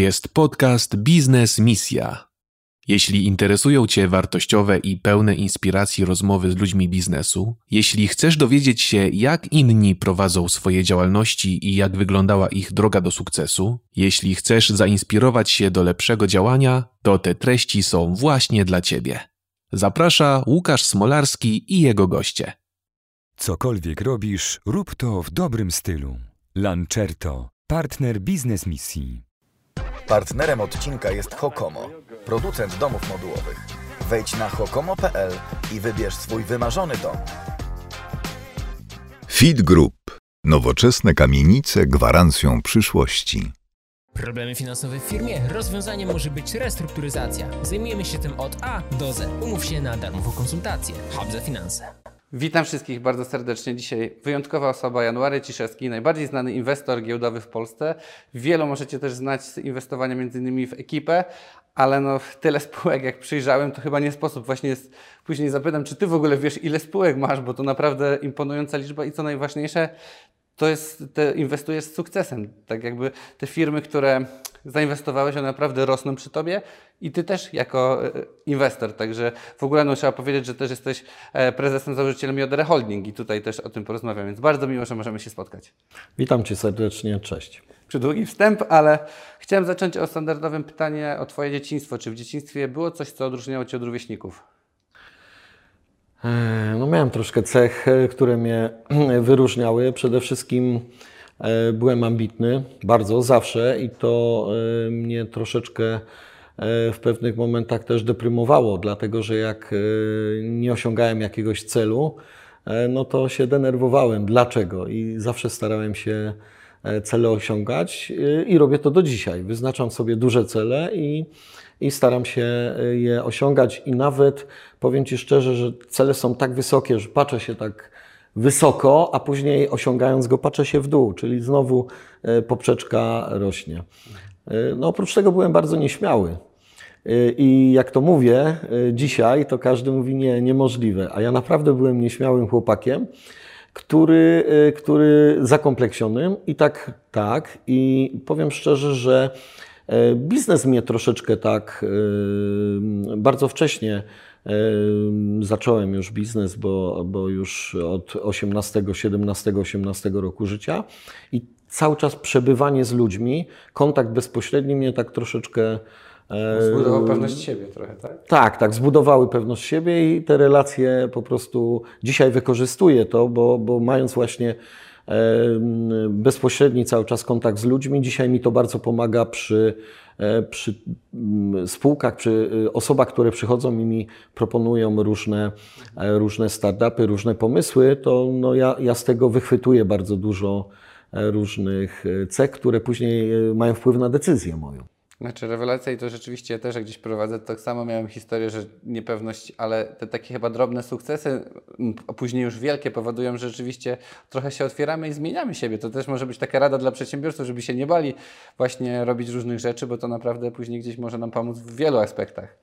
jest podcast Biznes Misja. Jeśli interesują Cię wartościowe i pełne inspiracji rozmowy z ludźmi biznesu, jeśli chcesz dowiedzieć się, jak inni prowadzą swoje działalności i jak wyglądała ich droga do sukcesu, jeśli chcesz zainspirować się do lepszego działania, to te treści są właśnie dla Ciebie. Zaprasza Łukasz Smolarski i jego goście. Cokolwiek robisz, rób to w dobrym stylu. Lancerto, partner biznes misji. Partnerem odcinka jest Hokomo, producent domów modułowych. Wejdź na hokomo.pl i wybierz swój wymarzony dom. Feed Group. Nowoczesne kamienice gwarancją przyszłości. Problemy finansowe w firmie? Rozwiązaniem może być restrukturyzacja. Zajmujemy się tym od A do Z. Umów się na darmową konsultację. Hub za finanse. Witam wszystkich bardzo serdecznie. Dzisiaj wyjątkowa osoba, January Ciszewski, najbardziej znany inwestor giełdowy w Polsce. Wielu możecie też znać z inwestowania innymi w ekipę, ale no tyle spółek jak przyjrzałem, to chyba nie sposób. Właśnie jest, później zapytam, czy Ty w ogóle wiesz, ile spółek masz, bo to naprawdę imponująca liczba i co najważniejsze, to jest, te, inwestujesz z sukcesem. Tak jakby te firmy, które zainwestowałeś, one naprawdę rosną przy Tobie i Ty też jako e, inwestor. Także w ogóle no, trzeba powiedzieć, że też jesteś e, prezesem, założycielem JDR Holding i tutaj też o tym porozmawiam, więc bardzo miło, że możemy się spotkać. Witam Cię serdecznie, cześć. Przydługi wstęp, ale chciałem zacząć o standardowym pytanie o Twoje dzieciństwo. Czy w dzieciństwie było coś, co odróżniało Cię od rówieśników? E, no miałem troszkę cech, które mnie wyróżniały. Przede wszystkim byłem ambitny, bardzo, zawsze i to mnie troszeczkę w pewnych momentach też deprymowało, dlatego że jak nie osiągałem jakiegoś celu, no to się denerwowałem. Dlaczego? I zawsze starałem się cele osiągać i robię to do dzisiaj. Wyznaczam sobie duże cele i, i staram się je osiągać i nawet powiem Ci szczerze, że cele są tak wysokie, że patrzę się tak wysoko, a później osiągając go patrzę się w dół, czyli znowu poprzeczka rośnie. No oprócz tego byłem bardzo nieśmiały. I jak to mówię dzisiaj, to każdy mówi nie, niemożliwe. A ja naprawdę byłem nieśmiałym chłopakiem, który, który zakompleksionym i tak, tak. I powiem szczerze, że biznes mnie troszeczkę tak bardzo wcześnie zacząłem już biznes, bo, bo już od 18, 17, 18 roku życia i cały czas przebywanie z ludźmi, kontakt bezpośredni mnie tak troszeczkę Zbudował pewność siebie trochę, tak? Tak, tak, zbudowały pewność siebie i te relacje po prostu dzisiaj wykorzystuję to, bo, bo mając właśnie bezpośredni cały czas kontakt z ludźmi, dzisiaj mi to bardzo pomaga przy, przy spółkach, przy osobach, które przychodzą i mi proponują różne, różne startupy, różne pomysły, to no ja, ja z tego wychwytuję bardzo dużo różnych cech, które później mają wpływ na decyzję moją. Znaczy rewelacja i to rzeczywiście też jak gdzieś prowadzę, tak samo miałem historię, że niepewność, ale te takie chyba drobne sukcesy, a później już wielkie powodują, że rzeczywiście trochę się otwieramy i zmieniamy siebie. To też może być taka rada dla przedsiębiorców, żeby się nie bali właśnie robić różnych rzeczy, bo to naprawdę później gdzieś może nam pomóc w wielu aspektach.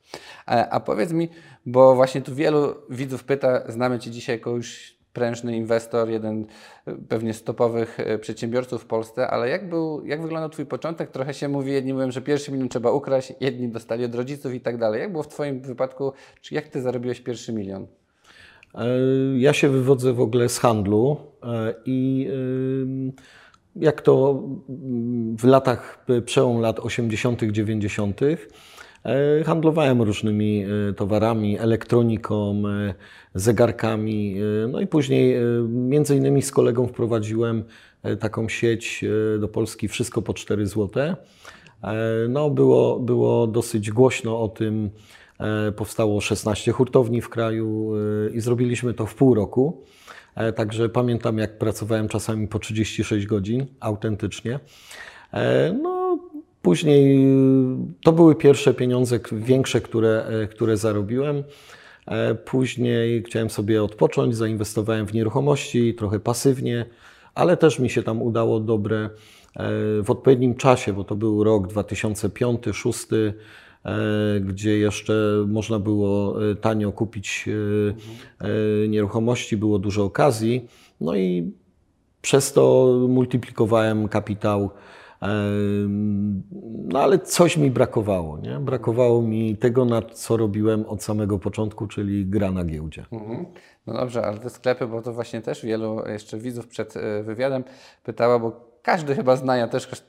A, a powiedz mi, bo właśnie tu wielu widzów pyta, znamy Cię dzisiaj jako już prężny inwestor, jeden pewnie z topowych przedsiębiorców w Polsce, ale jak, był, jak wyglądał Twój początek? Trochę się mówi, jedni mówią, że pierwszy milion trzeba ukraść, jedni dostali od rodziców i tak dalej. Jak było w Twoim wypadku? Czy jak Ty zarobiłeś pierwszy milion? Ja się wywodzę w ogóle z handlu i jak to w latach, przełom lat 80., 90., handlowałem różnymi towarami, elektroniką, zegarkami. No i później między innymi z kolegą wprowadziłem taką sieć do Polski Wszystko po 4 zł. No było, było dosyć głośno o tym. Powstało 16 hurtowni w kraju i zrobiliśmy to w pół roku. Także pamiętam, jak pracowałem czasami po 36 godzin autentycznie. No, później to były pierwsze pieniądze większe, które, które zarobiłem. Później chciałem sobie odpocząć, zainwestowałem w nieruchomości, trochę pasywnie, ale też mi się tam udało dobre w odpowiednim czasie, bo to był rok 2005-2006, gdzie jeszcze można było tanio kupić nieruchomości, było dużo okazji. No i przez to multiplikowałem kapitał No ale coś mi brakowało, nie? Brakowało mi tego, na co robiłem od samego początku, czyli gra na giełdzie. Mhm. No dobrze, ale te sklepy, bo to właśnie też wielu jeszcze widzów przed e, wywiadem pytało, bo każdy chyba zna, ja też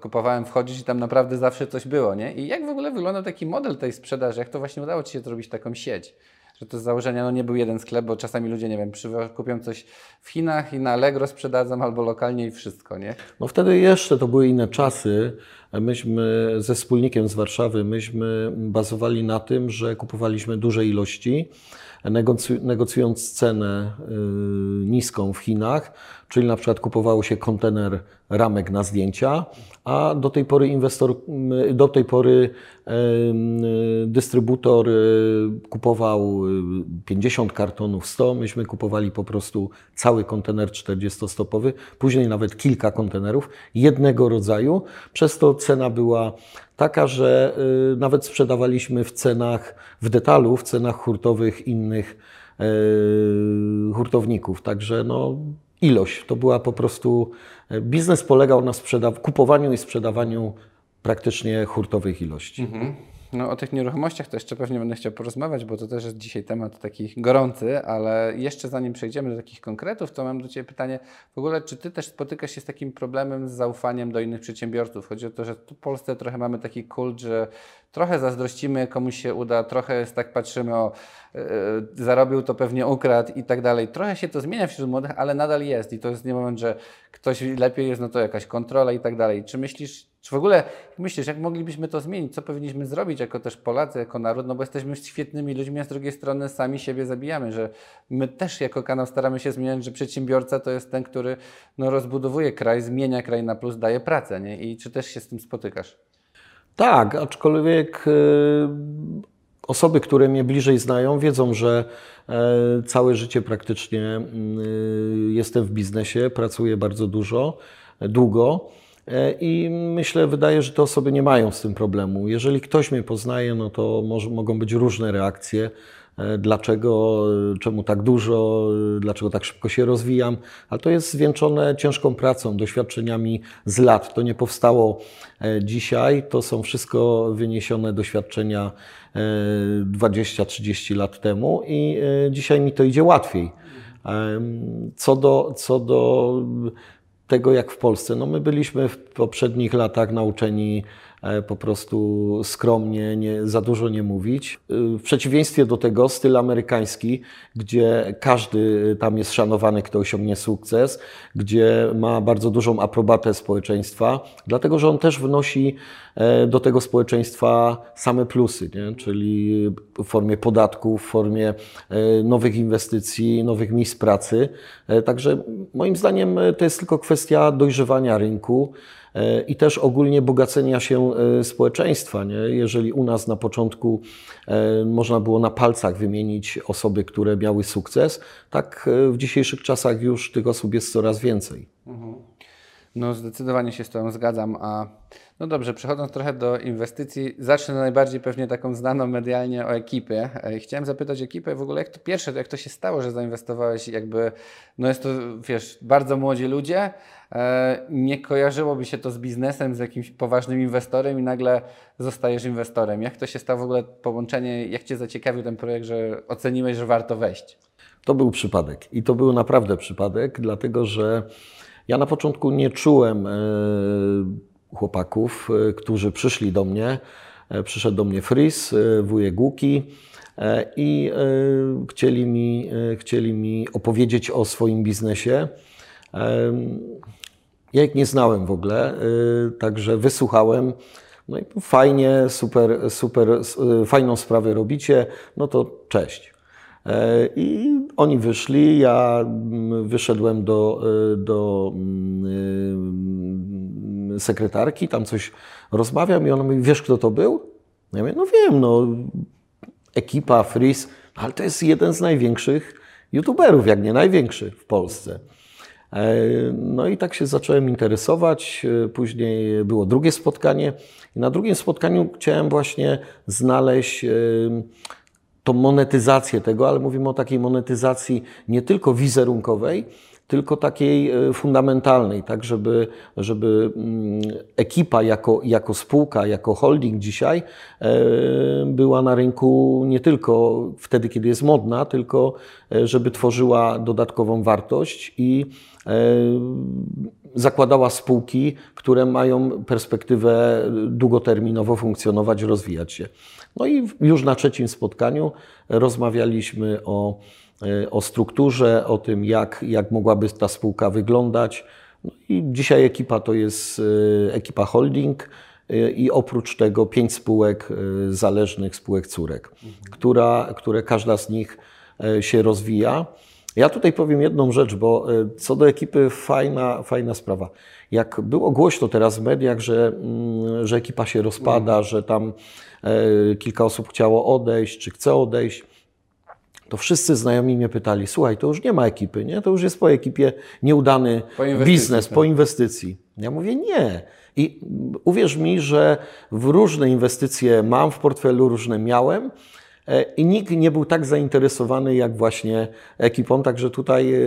kupowałem wchodzić i tam naprawdę zawsze coś było, nie? I jak w ogóle wygląda taki model tej sprzedaży? Jak to właśnie udało Ci się zrobić taką sieć? Że to z założenia no nie był jeden sklep, bo czasami ludzie, nie wiem, kupią coś w Chinach i na Allegro sprzedadzą albo lokalnie i wszystko, nie? No wtedy jeszcze to były inne czasy. Myśmy ze wspólnikiem z Warszawy, myśmy bazowali na tym, że kupowaliśmy duże ilości, negocjując cenę y, niską w Chinach, czyli na przykład kupowało się kontener ramek na zdjęcia, a do tej pory inwestor, do tej pory dystrybutor y, kupował 50 y, kartonów, 100, myśmy kupowali po prostu cały kontener 40-stopowy, później nawet kilka kontenerów jednego rodzaju, przez to cena była taka, że y, nawet sprzedawaliśmy w cenach, w detalu, w cenach hurtowych innych hurtowników, także no ilość. To była po prostu, e, biznes polegał na kupowaniu i sprzedawaniu praktycznie hurtowych ilości. Mhm. No o tych nieruchomościach to jeszcze pewnie będę chciał porozmawiać, bo to też jest dzisiaj temat taki gorący, ale jeszcze zanim przejdziemy do takich konkretów, to mam do Ciebie pytanie, w ogóle czy Ty też spotykasz się z takim problemem z zaufaniem do innych przedsiębiorców? Chodzi o to, że tu w Polsce trochę mamy taki kult, że trochę zazdrościmy, komuś się uda, trochę jest tak patrzymy, o yy, zarobił to pewnie ukradł i tak dalej. Trochę się to zmienia wśród młodych, ale nadal jest i to jest nie moment, że ktoś lepiej jest, no to jakaś kontrola i tak dalej. Czy myślisz, czy w ogóle myślisz, jak moglibyśmy to zmienić? Co powinniśmy zrobić jako też Polacy, jako naród? No bo jesteśmy świetnymi ludźmi, a z drugiej strony sami siebie zabijamy, że my też jako kanał staramy się zmieniać, że przedsiębiorca to jest ten, który no, rozbudowuje kraj, zmienia kraj na plus, daje pracę. Nie? I czy też się z tym spotykasz? Tak, aczkolwiek y, osoby, które mnie bliżej znają, wiedzą, że e, całe życie praktycznie y, jestem w biznesie, pracuję bardzo dużo, długo. E, I myślę, wydaje, że te osoby nie mają z tym problemu. Jeżeli ktoś mnie poznaje, no to może, mogą być różne reakcje. E, dlaczego, czemu tak dużo, dlaczego tak szybko się rozwijam, ale to jest zwieńczone ciężką pracą, doświadczeniami z lat. To nie powstało e, dzisiaj, to są wszystko wyniesione doświadczenia 20-30 lat temu i dzisiaj mi to idzie łatwiej. Co do, co do tego jak w Polsce. No my byliśmy w poprzednich latach nauczeni po prostu skromnie, nie, za dużo nie mówić. E, w przeciwieństwie do tego styl amerykański, gdzie każdy tam jest szanowany, kto osiągnie sukces, gdzie ma bardzo dużą aprobatę społeczeństwa, dlatego że on też wnosi e, do tego społeczeństwa same plusy, nie? czyli w formie podatków, w formie nowych inwestycji, nowych miejsc pracy. Także moim zdaniem to jest tylko kwestia dojrzewania rynku. E, i też ogólnie bogacenia się e, społeczeństwa. Nie? Jeżeli u nas na początku e, można było na palcach wymienić osoby, które miały sukces, tak w dzisiejszych czasach już tych osób jest coraz więcej. Mhm. No zdecydowanie się z Tobą zgadzam, a no dobrze, przechodząc trochę do inwestycji, zacznę najbardziej pewnie taką znaną medialnie o ekipie. Chciałem zapytać ekipę w ogóle, jak to pierwsze, jak to się stało, że zainwestowałeś jakby, no jest to, wiesz, bardzo młodzi ludzie, e, nie kojarzyłoby się to z biznesem, z jakimś poważnym inwestorem i nagle zostajesz inwestorem. Jak to się stało w ogóle połączenie, jak Cię zaciekawił ten projekt, że oceniłeś, że warto wejść? To był przypadek i to był naprawdę przypadek, dlatego że ja na początku nie czułem e, chłopaków, e, którzy przyszli do mnie. E, przyszedł do mnie Fris, wujek Łuki i chcieli mi, chcieli mi opowiedzieć o swoim biznesie. Ja ich nie znałem w ogóle, także wysłuchałem. No i fajnie, super, super, fajną sprawę robicie, no to cześć. E, I oni wyszli, ja mm, wyszedłem do, e, do mm, e, sekretarki, tam coś rozmawiam i ona mówi, wiesz kto to był? Ja mówię, no wiem, no ekipa Freeze, ale to jest jeden z największych youtuberów, jak nie największy w Polsce. No i tak się zacząłem interesować. Później było drugie spotkanie i na drugim spotkaniu chciałem właśnie znaleźć tą monetyzację tego, ale mówimy o takiej monetyzacji nie tylko wizerunkowej, tylko takiej e, fundamentalnej, tak, żeby, żeby mm, ekipa jako, jako spółka, jako holding dzisiaj e, była na rynku nie tylko wtedy, kiedy jest modna, tylko e, żeby tworzyła dodatkową wartość i zakładała spółki, które mają perspektywę długoterminowo funkcjonować, rozwijać się. No i już na trzecim spotkaniu rozmawialiśmy o o strukturze, o tym, jak, jak mogłaby ta spółka wyglądać. No I dzisiaj ekipa to jest e, ekipa holding e, i oprócz tego pięć spółek zależnych, spółek córek, mhm. która, które każda z nich się rozwija. Ja tutaj powiem jedną rzecz, bo co do ekipy fajna, fajna sprawa. Jak było głośno teraz w mediach, że, mm, że ekipa się rozpada, że tam kilka osób chciało odejść, czy chce odejść, to wszyscy znajomi mnie pytali, słuchaj, to już nie ma ekipy, nie? to już jest po ekipie nieudany po biznes, tak. po inwestycji. Ja mówię, nie. I uwierz mi, że w różne inwestycje mam w portfelu, różne miałem e, i nikt nie był tak zainteresowany jak właśnie ekipą, także tutaj e,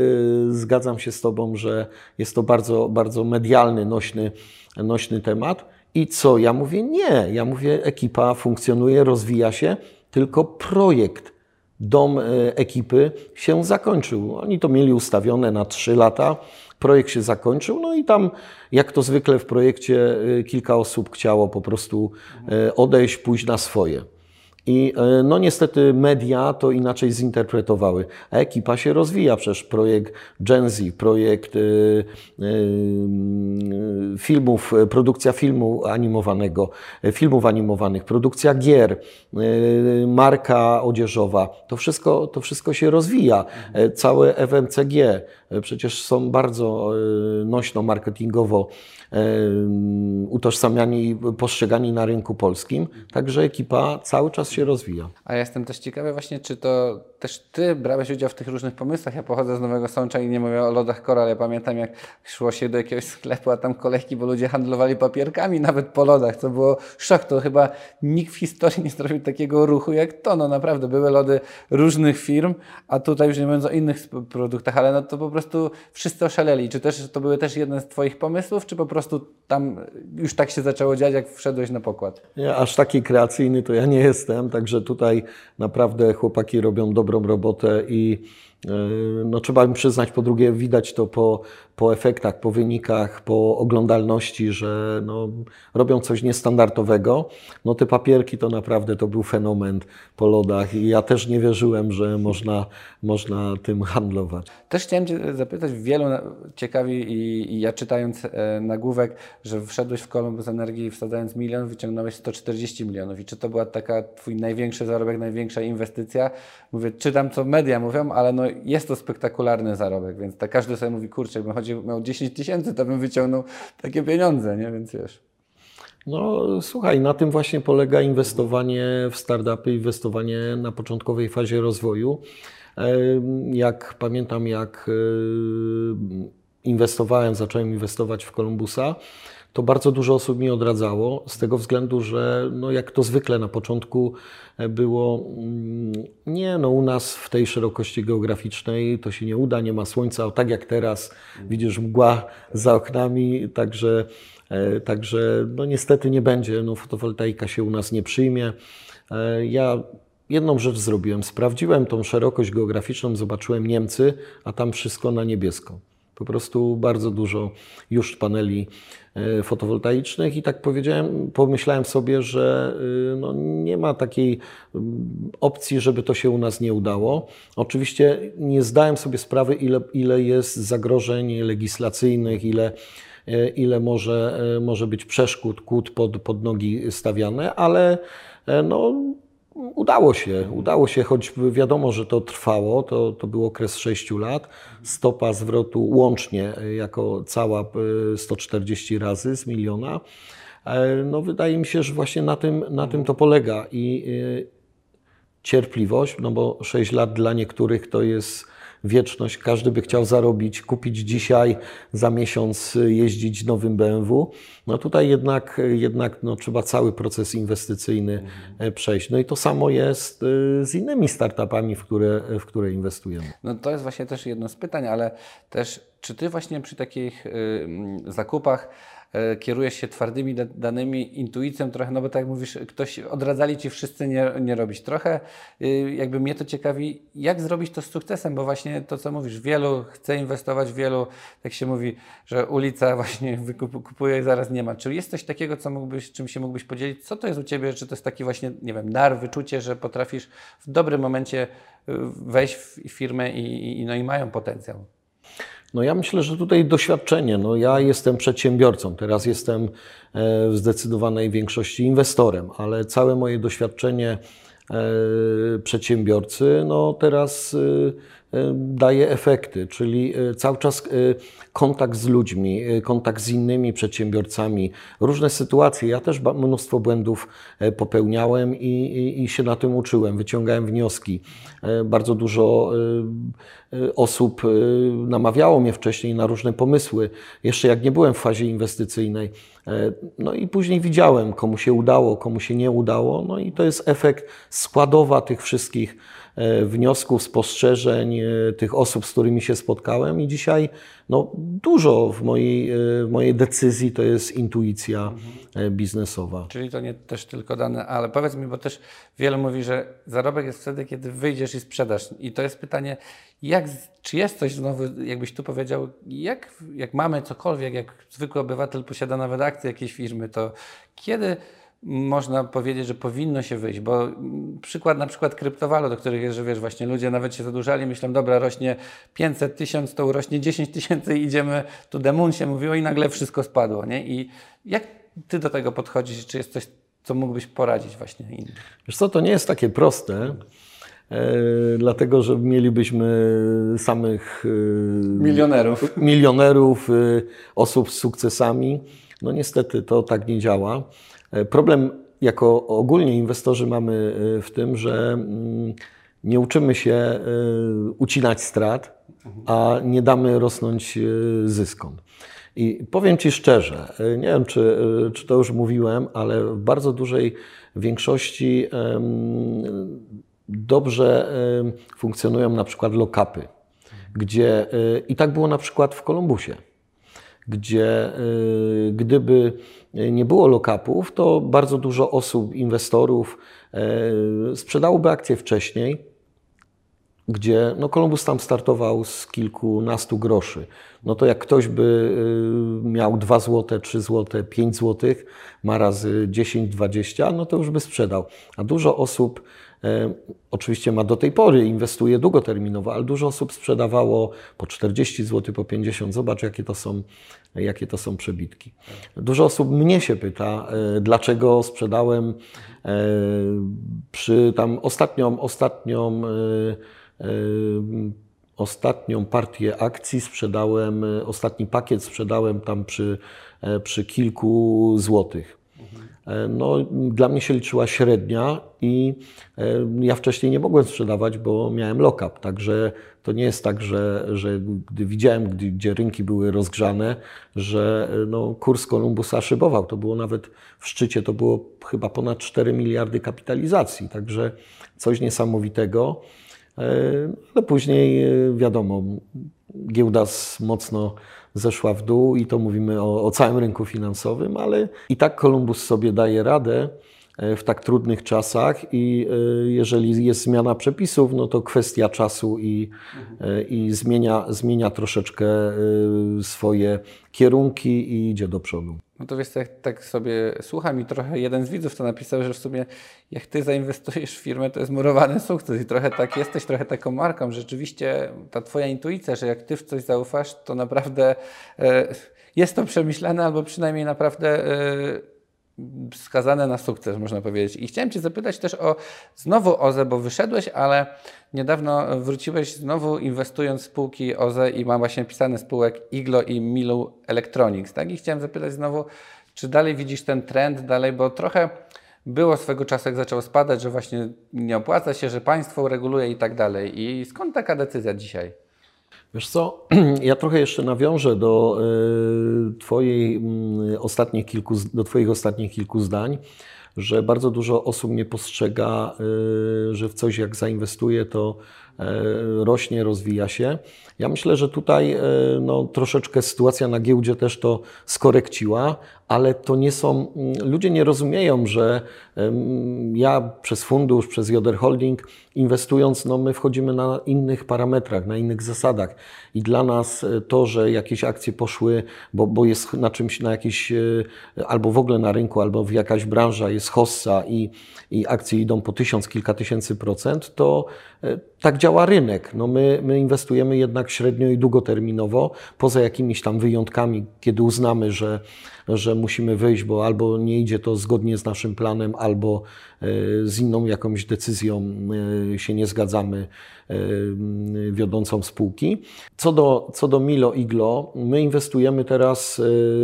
zgadzam się z Tobą, że jest to bardzo, bardzo medialny, nośny, nośny temat. I co? Ja mówię, nie. Ja mówię, ekipa funkcjonuje, rozwija się, tylko projekt dom e, ekipy się zakończył. Oni to mieli ustawione na trzy lata. Projekt się zakończył, no i tam, jak to zwykle w projekcie, e, kilka osób chciało po prostu e, odejść, pójść na swoje. I e, no niestety media to inaczej zinterpretowały. Ekipa się rozwija, przecież projekt Gen Z, projekt y, y, filmów, produkcja filmu animowanego, filmów animowanych, produkcja gier, marka odzieżowa, to wszystko, to wszystko się rozwija. Całe FMCG przecież są bardzo nośno marketingowo utożsamiani, postrzegani na rynku polskim, także ekipa cały czas się rozwija. A ja jestem też ciekawy właśnie, czy to też Ty brałeś udział w tych różnych pomysłach. Ja pochodzę z Nowego Sącza i nie mówię o lodach Koral. Ja pamiętam, jak szło się do jakiegoś sklepu, a tam kolejki, bo ludzie handlowali papierkami nawet po lodach. To było szok. To chyba nikt w historii nie zrobił takiego ruchu jak to. No naprawdę, były lody różnych firm, a tutaj już nie mówiąc o innych produktach, ale no to po prostu wszyscy oszaleli. Czy też to były też jeden z Twoich pomysłów, czy po prostu tam już tak się zaczęło dziać, jak wszedłeś na pokład? Nie, aż taki kreacyjny to ja nie jestem, także tutaj naprawdę chłopaki robią dobrą robotę i no, trzeba mi przyznać, po drugie, widać to po, po efektach, po wynikach, po oglądalności, że no, robią coś niestandardowego. No te papierki to naprawdę to był fenomen po lodach i ja też nie wierzyłem, że można, można tym handlować. Też chciałem Cię zapytać, wielu ciekawi i, i ja czytając e, nagłówek, że wszedłeś w Columbus Energii wsadzając milion, wyciągnąłeś 140 milionów i czy to była taka Twój największy zarobek, największa inwestycja? Mówię, czytam co media mówią, ale no jest to spektakularny zarobek, więc tak każdy sobie mówi, kurczę, jakbym chodził, miał 10 tysięcy, to bym wyciągnął takie pieniądze, nie? Więc wiesz. No słuchaj, na tym właśnie polega inwestowanie w startupy, inwestowanie na początkowej fazie rozwoju. Jak pamiętam, jak inwestowałem, zacząłem inwestować w Columbusa, to bardzo dużo osób mi odradzało, z tego względu, że no jak to zwykle na początku e, było, mm, nie, no u nas w tej szerokości geograficznej to się nie uda, nie ma słońca, tak jak teraz widzisz mgła za oknami, także, e, także no niestety nie będzie, no fotowoltaika się u nas nie przyjmie. E, ja jedną rzecz zrobiłem, sprawdziłem tą szerokość geograficzną, zobaczyłem Niemcy, a tam wszystko na niebiesko. Po prostu bardzo dużo już paneli e, fotowoltaicznych i tak powiedziałem, pomyślałem sobie, że e, no nie ma takiej mm, opcji, żeby to się u nas nie udało. Oczywiście nie zdałem sobie sprawy, ile, ile jest zagrożeń legislacyjnych, ile, e, ile może, może być przeszkód, kłód pod, pod nogi stawiane, ale no, Udało się, udało się, choć wiadomo, że to trwało, to, to był okres 6 lat. Stopa zwrotu łącznie jako cała 140 razy z miliona. E, no wydaje mi się, że właśnie na tym, na tym to polega i e, cierpliwość, no bo 6 lat dla niektórych to jest wieczność. Każdy by chciał zarobić, kupić dzisiaj, za miesiąc jeździć nowym BMW. No tutaj jednak, jednak no, trzeba cały proces inwestycyjny e, przejść. No i to samo jest e, z innymi startupami, w które, w które inwestujemy. No to jest właśnie też jedno z pytań, ale też czy Ty właśnie przy takich y, zakupach kierujesz się twardymi danymi, intuicją trochę, no bo tak jak mówisz, ktoś odradzali ci wszyscy nie, nie robić. Trochę y, jakby mnie to ciekawi, jak zrobić to z sukcesem, bo właśnie to, co mówisz, wielu chce inwestować, wielu, jak się mówi, że ulica właśnie kupuje i zaraz nie ma. Czy jest coś takiego, co mógłbyś, czym się mógłbyś podzielić? Co to jest u Ciebie? Czy to jest taki właśnie, nie wiem, dar, wyczucie, że potrafisz w dobrym momencie y, wejść w firmę i, i, no i mają potencjał? No ja myślę, że tutaj doświadczenie. No ja jestem przedsiębiorcą, teraz jestem e, w zdecydowanej większości inwestorem, ale całe moje doświadczenie e, przedsiębiorcy, no teraz e, daje efekty, czyli cały czas kontakt z ludźmi, kontakt z innymi przedsiębiorcami, różne sytuacje. Ja też mnóstwo błędów popełniałem i, i, i się na tym uczyłem, wyciągałem wnioski. Bardzo dużo Y, osób y, namawiało mnie wcześniej na różne pomysły, jeszcze jak nie byłem w fazie inwestycyjnej. E, no i później widziałem, komu się udało, komu się nie udało. No i to jest efekt składowa tych wszystkich e, wniosków, spostrzeżeń, e, tych osób, z którymi się spotkałem. I dzisiaj no, dużo w mojej, w mojej decyzji to jest intuicja mhm. biznesowa. Czyli to nie też tylko dane, ale powiedz mi, bo też wielu mówi, że zarobek jest wtedy, kiedy wyjdziesz i sprzedasz. I to jest pytanie, jak, czy jest coś znowu, jakbyś tu powiedział, jak, jak mamy cokolwiek, jak zwykły obywatel posiada nawet akcję jakiejś firmy, to kiedy można powiedzieć, że powinno się wyjść, bo przykład na przykład kryptowalut, do których jest, że wiesz, właśnie ludzie nawet się zadłużali, myślą, dobra, rośnie 500 tysięcy, to urośnie 10 tysięcy i idziemy, tu demun się mówiło i nagle wszystko spadło, nie? I jak ty do tego podchodzisz? Czy jest coś, co mógłbyś poradzić właśnie innym? Wiesz co, to nie jest takie proste, E, dlatego że mielibyśmy samych e, milionerów, milionerów e, osób z sukcesami. No niestety to tak nie działa. Problem jako ogólnie inwestorzy mamy w tym, że mm, nie uczymy się ucinać strat, a nie damy rosnąć zyskom. I powiem Ci szczerze, nie wiem czy, czy to już mówiłem, ale w bardzo dużej większości dobrze funkcjonują na przykład lokapy, gdzie y, i tak było na przykład w Kolumbusie, gdzie gdyby nie było lokapów, to bardzo dużo osób, inwestorów y, sprzedałoby akcje wcześniej, gdzie no Kolumbus tam startował z kilkunastu groszy. No to jak ktoś by miał 2 zł, 3 zł, 5 zł, ma razy 10, 20, no to już by sprzedał. A dużo osób E, oczywiście ma do tej pory, inwestuje długoterminowo, ale dużo osób sprzedawało po 40 zł, po 50. Zobacz, jakie to są, jakie to są przebitki. Dużo osób mnie się pyta, e, dlaczego sprzedałem e, przy tam ostatnią, ostatnią, ostatnią partię akcji sprzedałem, ostatni pakiet sprzedałem tam przy, przy kilku złotych. E, no, dla mnie się liczyła średnia i e, ja wcześniej nie mogłem sprzedawać, bo miałem lock-up. Także to nie jest tak, że, że gdy widziałem, gdy, gdzie rynki były rozgrzane, że e, no, kurs Kolumbusa szybował. To było nawet w szczycie, to było chyba ponad 4 miliardy kapitalizacji. Także coś niesamowitego. No później wiadomo, giełda mocno zeszła w dół i to mówimy o, o całym rynku finansowym, ale i tak Kolumbus sobie daje radę e, w tak trudnych czasach i e, jeżeli jest zmiana przepisów, no to kwestia czasu i, e, i zmienia, zmienia troszeczkę swoje kierunki i idzie do przodu. No to wiesz, tak, tak sobie słucham i trochę jeden z widzów to napisał, że w sumie jak ty zainwestujesz w firmę, to jest murowany sukces i trochę tak jesteś, trochę taką marką. Rzeczywiście ta twoja intuicja, że jak ty w coś zaufasz, to naprawdę e, jest to przemyślane albo przynajmniej naprawdę e, skazane na sukces, można powiedzieć. I chciałem Cię zapytać też o znowu OZE, bo wyszedłeś, ale niedawno wróciłeś znowu inwestując w spółki OZE i mam właśnie pisane spółek Iglo i Milu Electronics. Tak? I chciałem zapytać znowu, czy dalej widzisz ten trend dalej, bo trochę było swego czasu, jak zaczął spadać, że właśnie nie opłaca się, że państwo reguluje i tak dalej. I skąd taka decyzja dzisiaj? Wiesz co, ja trochę jeszcze nawiążę do, y, twojej, mm, ostatnich kilku, do Twoich ostatnich kilku zdań, że bardzo dużo osób nie postrzega, y, że w coś jak zainwestuje, to e, rośnie, rozwija się. Ja myślę, że tutaj e, no, troszeczkę sytuacja na giełdzie też to skorekciła, ale to nie są, mm, ludzie nie rozumieją, że ja przez fundusz, przez Joder Holding inwestując, no my wchodzimy na innych parametrach, na innych zasadach i dla nas e, to, że jakieś akcje poszły, bo, bo jest na czymś, na jakiś, e, albo w ogóle na rynku, albo w jakaś branża jest hossa i, i akcje idą po tysiąc, kilka tysięcy procent, to e, tak działa rynek. No my, my inwestujemy jednak średnio i długoterminowo, poza jakimiś tam wyjątkami, kiedy uznamy, że że musimy wyjść, bo albo nie idzie to zgodnie z naszym planem, albo e, z inną jakąś decyzją e, się nie zgadzamy e, wiodącą spółki. Co do, co do Milo Iglo, my inwestujemy teraz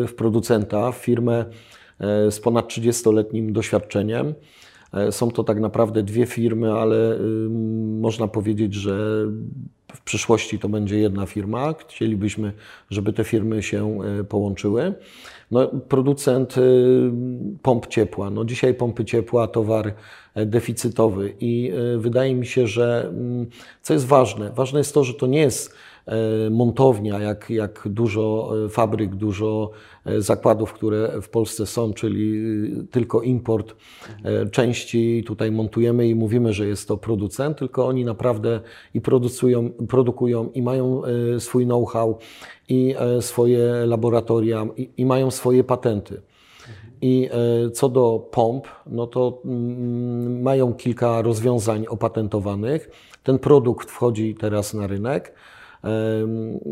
w producenta, w firmę z ponad 30-letnim doświadczeniem. Są to tak naprawdę dwie firmy, ale można powiedzieć, że w przyszłości to będzie jedna firma. Chcielibyśmy, żeby te firmy się połączyły. No, producent y, pomp ciepła. No, dzisiaj pompy ciepła towar e, deficytowy i y, wydaje mi się, że mm, co jest ważne, ważne jest to, że to nie jest e, montownia, jak, jak dużo e, fabryk, dużo zakładów, które w Polsce są, czyli tylko import części tutaj montujemy i mówimy, że jest to producent, tylko oni naprawdę i produkują, produkują i mają swój know-how i e, swoje laboratoria i, i mają swoje patenty. I e, co do pomp, no to mm, mają kilka rozwiązań opatentowanych. Ten produkt wchodzi teraz na rynek.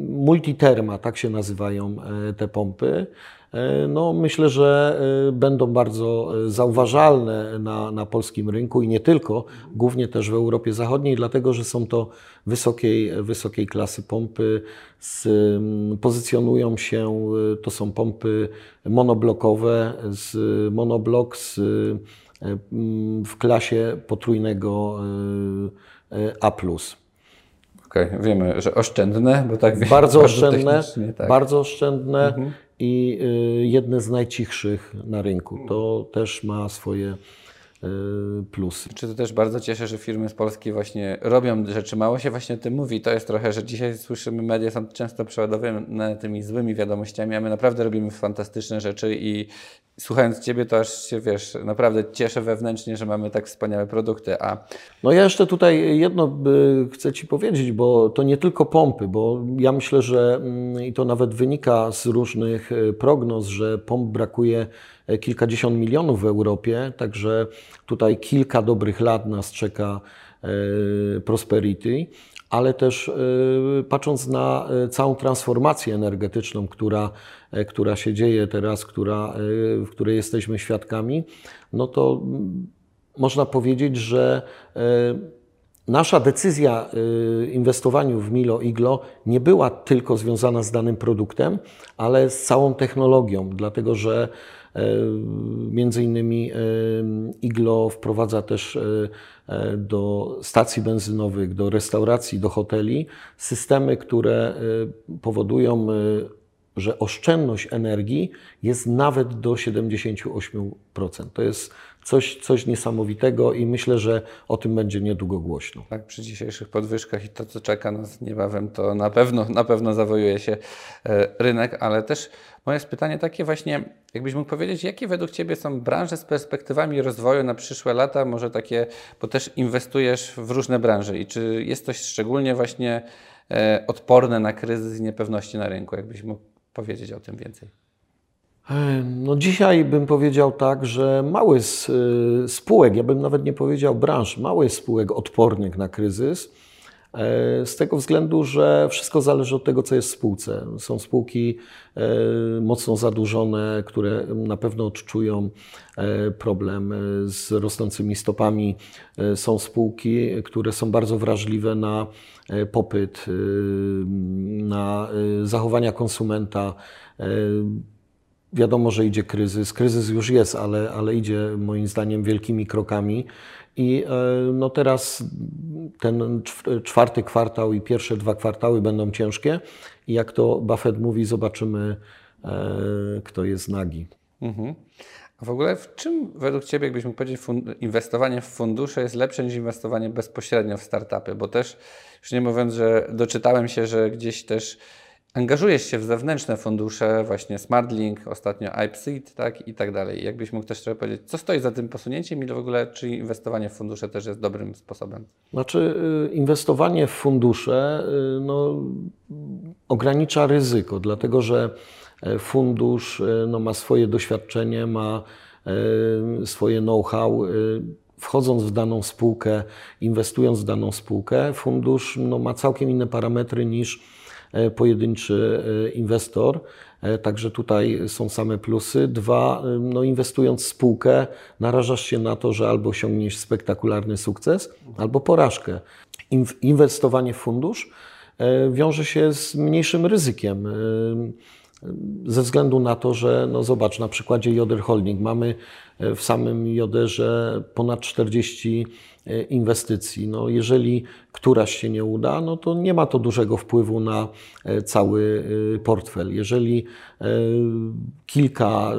Multiterma, tak się nazywają e, te pompy. E, no, myślę, że e, będą bardzo zauważalne na, na polskim rynku i nie tylko, głównie też w Europie Zachodniej, dlatego że są to wysokiej, wysokiej klasy pompy, z, pozycjonują się, to są pompy monoblokowe, z monoblok z, w klasie potrójnego A. Okej, okay, wiemy, że oszczędne, bo tak Bardzo, bardzo oszczędne, tak. bardzo oszczędne mhm. i y, jedne z najcichszych na rynku. To też ma swoje plusy. Czy to też bardzo cieszę, że firmy z Polski właśnie robią rzeczy, mało się właśnie o tym mówi. To jest trochę, że dzisiaj słyszymy, media są często przeładowane tymi złymi wiadomościami, a my naprawdę robimy fantastyczne rzeczy i słuchając Ciebie, to aż się, wiesz, naprawdę cieszę wewnętrznie, że mamy tak wspaniałe produkty, a... No ja jeszcze tutaj jedno chcę Ci powiedzieć, bo to nie tylko pompy, bo ja myślę, że mm, i to nawet wynika z różnych e, prognoz, że pomp brakuje kilkadziesiąt milionów w Europie, także tutaj kilka dobrych lat nas czeka e, Prosperity, ale też patrząc na całą transformację energetyczną, która E, która się dzieje teraz, która, e, w której jesteśmy świadkami, no to można powiedzieć, że e, nasza decyzja inwestowaniu w Milo Iglo nie była tylko związana z danym produktem, ale z całą technologią, dlatego że Między innymi Iglo wprowadza też do stacji benzynowych, do restauracji, do hoteli systemy, które powodują że oszczędność energii jest nawet do 78%. To jest coś, coś niesamowitego i myślę, że o tym będzie niedługo głośno. Tak, przy dzisiejszych podwyżkach i to, co czeka nas niebawem, to na pewno, na pewno zawojuje się e, rynek, ale też moje jest pytanie takie właśnie, jakbyś mógł powiedzieć, jakie według Ciebie są branże z perspektywami rozwoju na przyszłe lata, może takie, bo też inwestujesz w różne branże i czy jest coś szczególnie właśnie e, odporne na kryzys i niepewności na rynku, jakbyś mógł powiedzieć o tym więcej? No dzisiaj bym powiedział tak, że mały y, spółek, ja bym nawet nie powiedział branż, mały spółek odpornych na kryzys, e, z tego względu, że wszystko zależy od tego, co jest w spółce. Są spółki e, mocno zadłużone, które na pewno odczują e, problem z rosnącymi stopami. Są spółki, które są bardzo wrażliwe na E, popyt, e, na e, zachowania konsumenta. wiadomo, że idzie kryzys. Kryzys już jest, ale, ale idzie moim zdaniem wielkimi krokami. I no teraz ten czwarty kwartał i pierwsze dwa kwartały będą ciężkie. I jak to Buffett mówi, zobaczymy, kto jest nagi. Mhm. A w ogóle w czym według Ciebie, jakbyś mógł powiedzieć, inwestowanie w fundusze jest lepsze niż inwestowanie bezpośrednio w startupy? Bo też, już nie mówiąc, że doczytałem się, że gdzieś też angażujesz się w zewnętrzne fundusze, właśnie SmartLink, ostatnio IPSeed, tak i tak dalej. Jakbyś mógł też trochę powiedzieć, co stoi za tym posunięciem i w ogóle, czy inwestowanie w fundusze też jest dobrym sposobem? Znaczy, y, inwestowanie w fundusze y, no, ogranicza ryzyko, dlatego że E, fundusz e, no, ma swoje doświadczenie, ma e, swoje know-how. Wchodząc w daną spółkę, inwestując w daną spółkę, fundusz no, ma całkiem inne parametry niż pojedynczy inwestor. Także tutaj są same plusy. Dwa, no inwestując w spółkę, narażasz się na to, że albo osiągniesz spektakularny sukces, albo porażkę. Inwestowanie w fundusz wiąże się z mniejszym ryzykiem ze względu na to, że no zobacz, na przykładzie Joder Holding mamy e, w samym Joderze ponad 40 e, inwestycji. No jeżeli któraś się nie uda, no to nie ma to dużego wpływu na e, cały portfel. Jeżeli kilka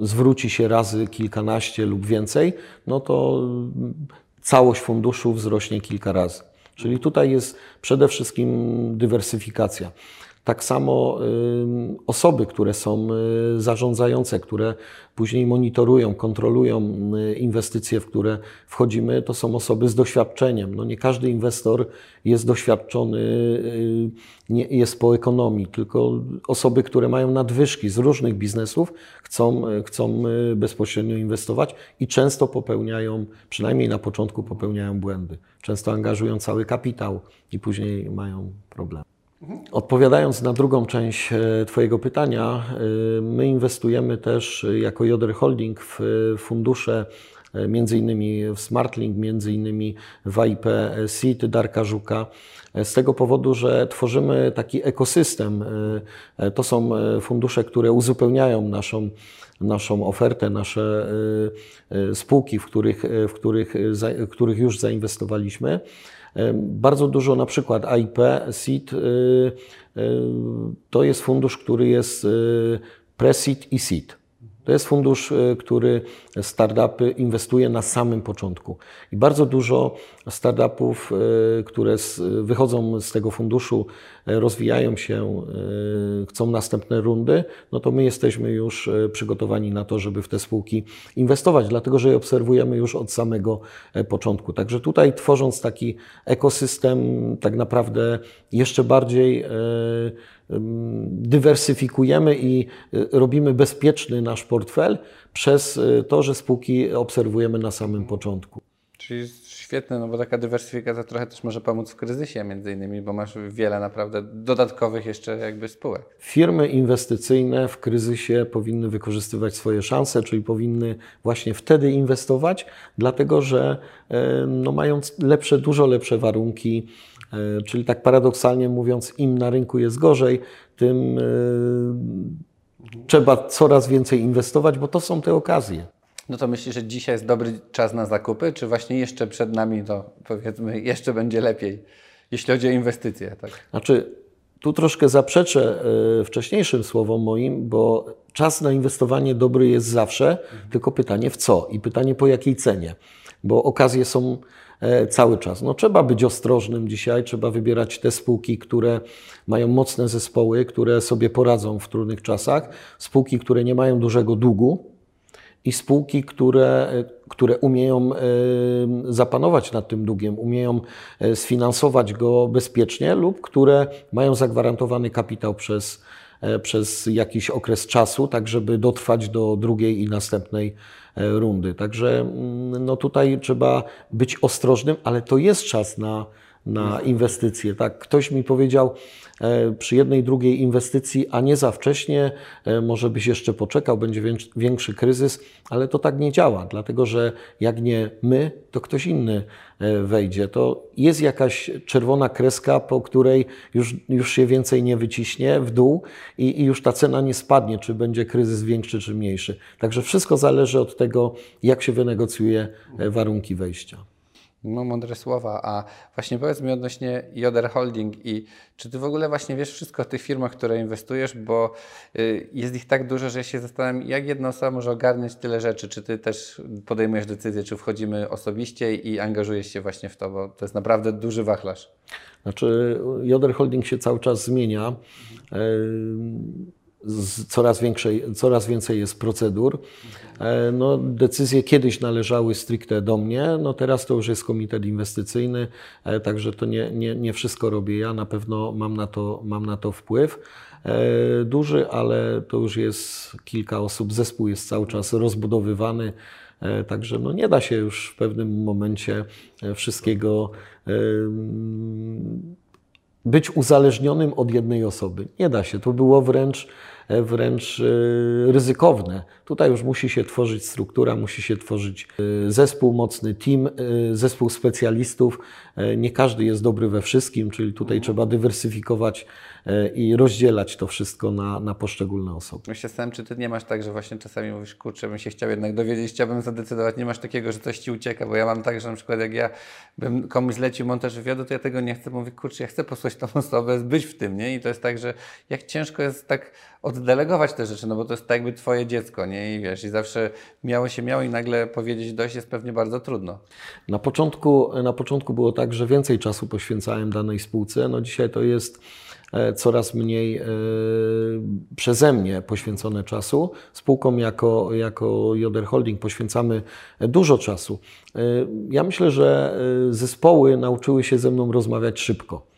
zwróci się razy kilkanaście lub więcej, no to całość funduszu wzrośnie kilka razy. Czyli tutaj jest przede wszystkim dywersyfikacja. Tak samo osoby, które są y, zarządzające, które później monitorują, kontrolują y, inwestycje, w które wchodzimy, to są osoby z doświadczeniem. No nie każdy inwestor jest doświadczony, y, nie jest po ekonomii, tylko osoby, które mają nadwyżki z różnych biznesów, chcą, chcą bezpośrednio inwestować i często popełniają, przynajmniej na początku popełniają błędy. Często angażują cały kapitał i później mają problemy. Odpowiadając na drugą część e, Twojego pytania, e, my inwestujemy też e, jako Joder Holding w fundusze między innymi w SmartLink, między innymi w IP Seed Darka Żuka, z tego powodu, że tworzymy taki ekosystem. To są fundusze, które uzupełniają naszą, naszą ofertę, nasze spółki, w których, w których, w których już zainwestowaliśmy. Bardzo dużo na przykład AIP, SEED y, y, to jest fundusz, który jest y, pre-seed i seed. To jest fundusz, e, który startupy inwestuje na samym początku. I bardzo dużo startupów, e, które wychodzą z tego funduszu, e, rozwijają się, chcą następne rundy, no to my jesteśmy już przygotowani na to, żeby w te spółki inwestować, dlatego że je obserwujemy już od samego początku. Także tutaj tworząc taki ekosystem, tak naprawdę jeszcze bardziej dywersyfikujemy i y, robimy bezpieczny nasz portfel przez y, to, że spółki obserwujemy na samym początku. Czyli świetne, no bo taka dywersyfikacja trochę też może pomóc w kryzysie między innymi, bo masz wiele naprawdę dodatkowych jeszcze jakby spółek. Firmy inwestycyjne w kryzysie powinny wykorzystywać swoje szanse, czyli powinny właśnie wtedy inwestować, dlatego że no, mają lepsze, dużo lepsze warunki czyli tak paradoksalnie mówiąc, im na rynku jest gorzej, tym e, trzeba coraz więcej inwestować, bo to są te okazje. No to myślisz, że dzisiaj jest dobry czas na zakupy, czy właśnie jeszcze przed nami to powiedzmy jeszcze będzie lepiej, jeśli chodzi o inwestycje? Tak? Znaczy, tu troszkę zaprzeczę e, wcześniejszym słowom moim, bo czas na inwestowanie dobry jest zawsze, mhm. tylko pytanie w co i pytanie po jakiej cenie, bo okazje są E, cały czas. No, trzeba być ostrożnym dzisiaj, trzeba wybierać te spółki, które mają mocne zespoły, które sobie poradzą w trudnych czasach, spółki, które nie mają dużego długu i spółki, które, które umieją e, zapanować nad tym długiem, umieją e, sfinansować go bezpiecznie lub które mają zagwarantowany kapitał przez, przez jakiś okres czasu, tak żeby dotrwać do drugiej i następnej E, rundy. Także mm, no tutaj trzeba być ostrożnym, ale to jest czas na, na inwestycje. Tak, ktoś mi powiedział e, przy jednej, drugiej inwestycji, a nie za wcześnie, e, może byś jeszcze poczekał, będzie większy, kryzys, ale to tak nie działa, dlatego że jak nie my, to ktoś inny e, wejdzie. To jest jakaś czerwona kreska, po której już, już się więcej nie wyciśnie w dół i, i już ta cena nie spadnie, czy będzie kryzys większy czy mniejszy. Także wszystko zależy od tego, jak się wynegocjuje warunki wejścia. No, mądre słowa. A właśnie powiedz mi odnośnie Joder Holding i czy ty w ogóle właśnie wiesz wszystko o tych firmach, które inwestujesz, bo y, jest ich tak dużo, że się zastanawiam, jak jedna osoba może ogarnąć tyle rzeczy. Czy ty też podejmujesz decyzję, czy wchodzimy osobiście i angażujesz się właśnie w to, bo to jest naprawdę duży wachlarz. Znaczy, Joder Holding się cały czas zmienia coraz, większej, coraz więcej jest procedur. E, no, decyzje kiedyś należały stricte do mnie, no teraz to już jest komitet inwestycyjny, e, także to nie, nie, nie wszystko robię ja, na pewno mam na to, mam na to wpływ. E, duży, ale to już jest kilka osób, zespół jest cały czas rozbudowywany, także no nie da się już w pewnym momencie wszystkiego być uzależnionym od jednej osoby. Nie da się. To było wręcz wręcz e, ryzykowne. Tutaj już musi się tworzyć struktura, musi się tworzyć e, zespół mocny, team, zespół specjalistów. Nie każdy jest dobry we wszystkim, czyli tutaj trzeba dywersyfikować i rozdzielać to wszystko na, na poszczególne osoby. Myślę sam, czy ty nie masz tak, że właśnie czasami mówisz, kurczę, bym się chciał jednak dowiedzieć, chciałbym zadecydować, nie masz takiego, że coś ci ucieka, bo ja mam tak, że na przykład jak ja bym komuś zlecił montaż wywiadu, to ja tego nie chcę, mówię, kurczę, ja chcę posłać tą osobę, być w tym, nie? I to jest tak, że jak ciężko jest tak oddelegować te rzeczy, no bo to jest tak jakby twoje dziecko, nie? I wiesz, i zawsze miało się miało i nagle powiedzieć dość jest pewnie bardzo trudno. Na początku, na początku było tak, że więcej czasu poświęcałem danej spółce, no dzisiaj to jest e, coraz mniej e, przeze mnie poświęcone czasu. Spółkom jako, jako Joder Holding poświęcamy dużo czasu. E, ja myślę, że zespoły nauczyły się ze mną rozmawiać szybko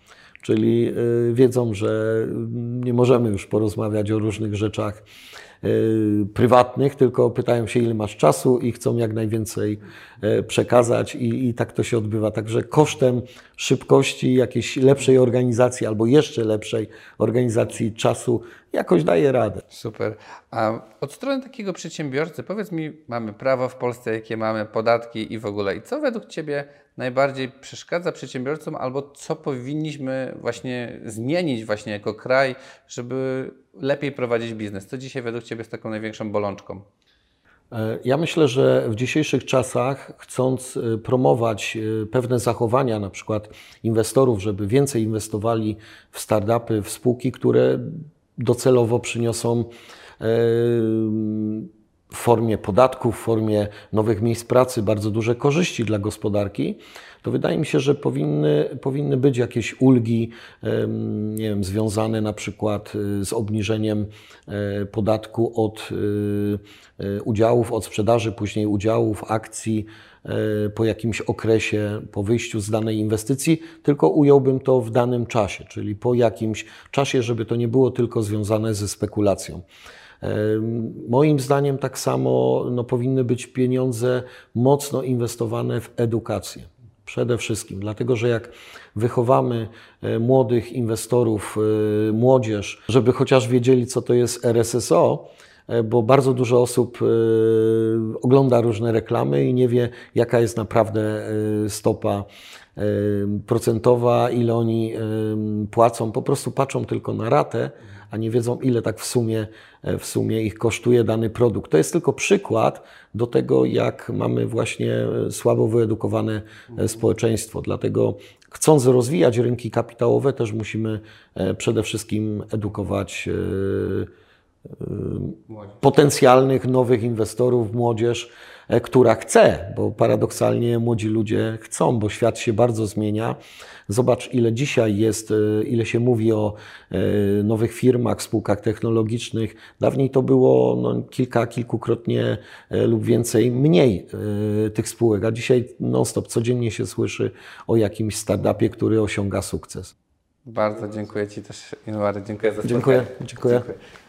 czyli y, wiedzą, że nie możemy już porozmawiać o różnych rzeczach y, prywatnych, tylko pytają się, ile masz czasu i chcą jak najwięcej y, przekazać, i, i tak to się odbywa. Także kosztem szybkości, jakiejś lepszej organizacji albo jeszcze lepszej organizacji czasu jakoś daje radę. Super. A od strony takiego przedsiębiorcy, powiedz mi, mamy prawo w Polsce, jakie mamy podatki i w ogóle. I co według Ciebie najbardziej przeszkadza przedsiębiorcom, albo co powinniśmy właśnie zmienić właśnie jako kraj, żeby lepiej prowadzić biznes? Co dzisiaj według Ciebie jest taką największą bolączką? E, ja myślę, że w dzisiejszych czasach, chcąc e, promować e, pewne zachowania, na przykład inwestorów, żeby więcej inwestowali w startupy, w spółki, które docelowo przyniosą w formie podatków, w formie nowych miejsc pracy bardzo duże korzyści dla gospodarki, to wydaje mi się, że powinny, powinny być jakieś ulgi, nie wiem, związane na przykład y, z obniżeniem e, podatku od y, y, udziałów, od sprzedaży później udziałów, akcji e, po jakimś okresie, po wyjściu z danej inwestycji, tylko ująłbym to w danym czasie, czyli po jakimś czasie, żeby to nie było tylko związane ze spekulacją. Moim zdaniem tak samo no, powinny być pieniądze mocno inwestowane w edukację. Przede wszystkim, dlatego że jak wychowamy e, młodych inwestorów, e, młodzież, żeby chociaż wiedzieli, co to jest RSSO, e, bo bardzo dużo osób ogląda różne reklamy i nie wie, jaka jest naprawdę stopa procentowa, ile oni płacą. Po prostu patrzą tylko na ratę, a nie wiedzą, ile tak w sumie, w sumie ich kosztuje dany produkt. To jest tylko przykład do tego, jak mamy właśnie słabo wyedukowane społeczeństwo. Dlatego chcąc rozwijać rynki kapitałowe, też musimy e, przede wszystkim edukować e, e, potencjalnych nowych inwestorów, młodzież, która chce, bo paradoksalnie młodzi ludzie chcą, bo świat się bardzo zmienia. Zobacz, ile dzisiaj jest, e, ile się mówi o e, nowych firmach, spółkach technologicznych. Dawniej to było no, kilka, kilkukrotnie e, lub więcej mniej tych spółek, a dzisiaj non-stop codziennie się słyszy o jakimś startupie, który osiąga sukces. Bardzo dziękuję Ci też, Inwary. Dziękuję za spotkanie. Dziękuję. dziękuję. dziękuję.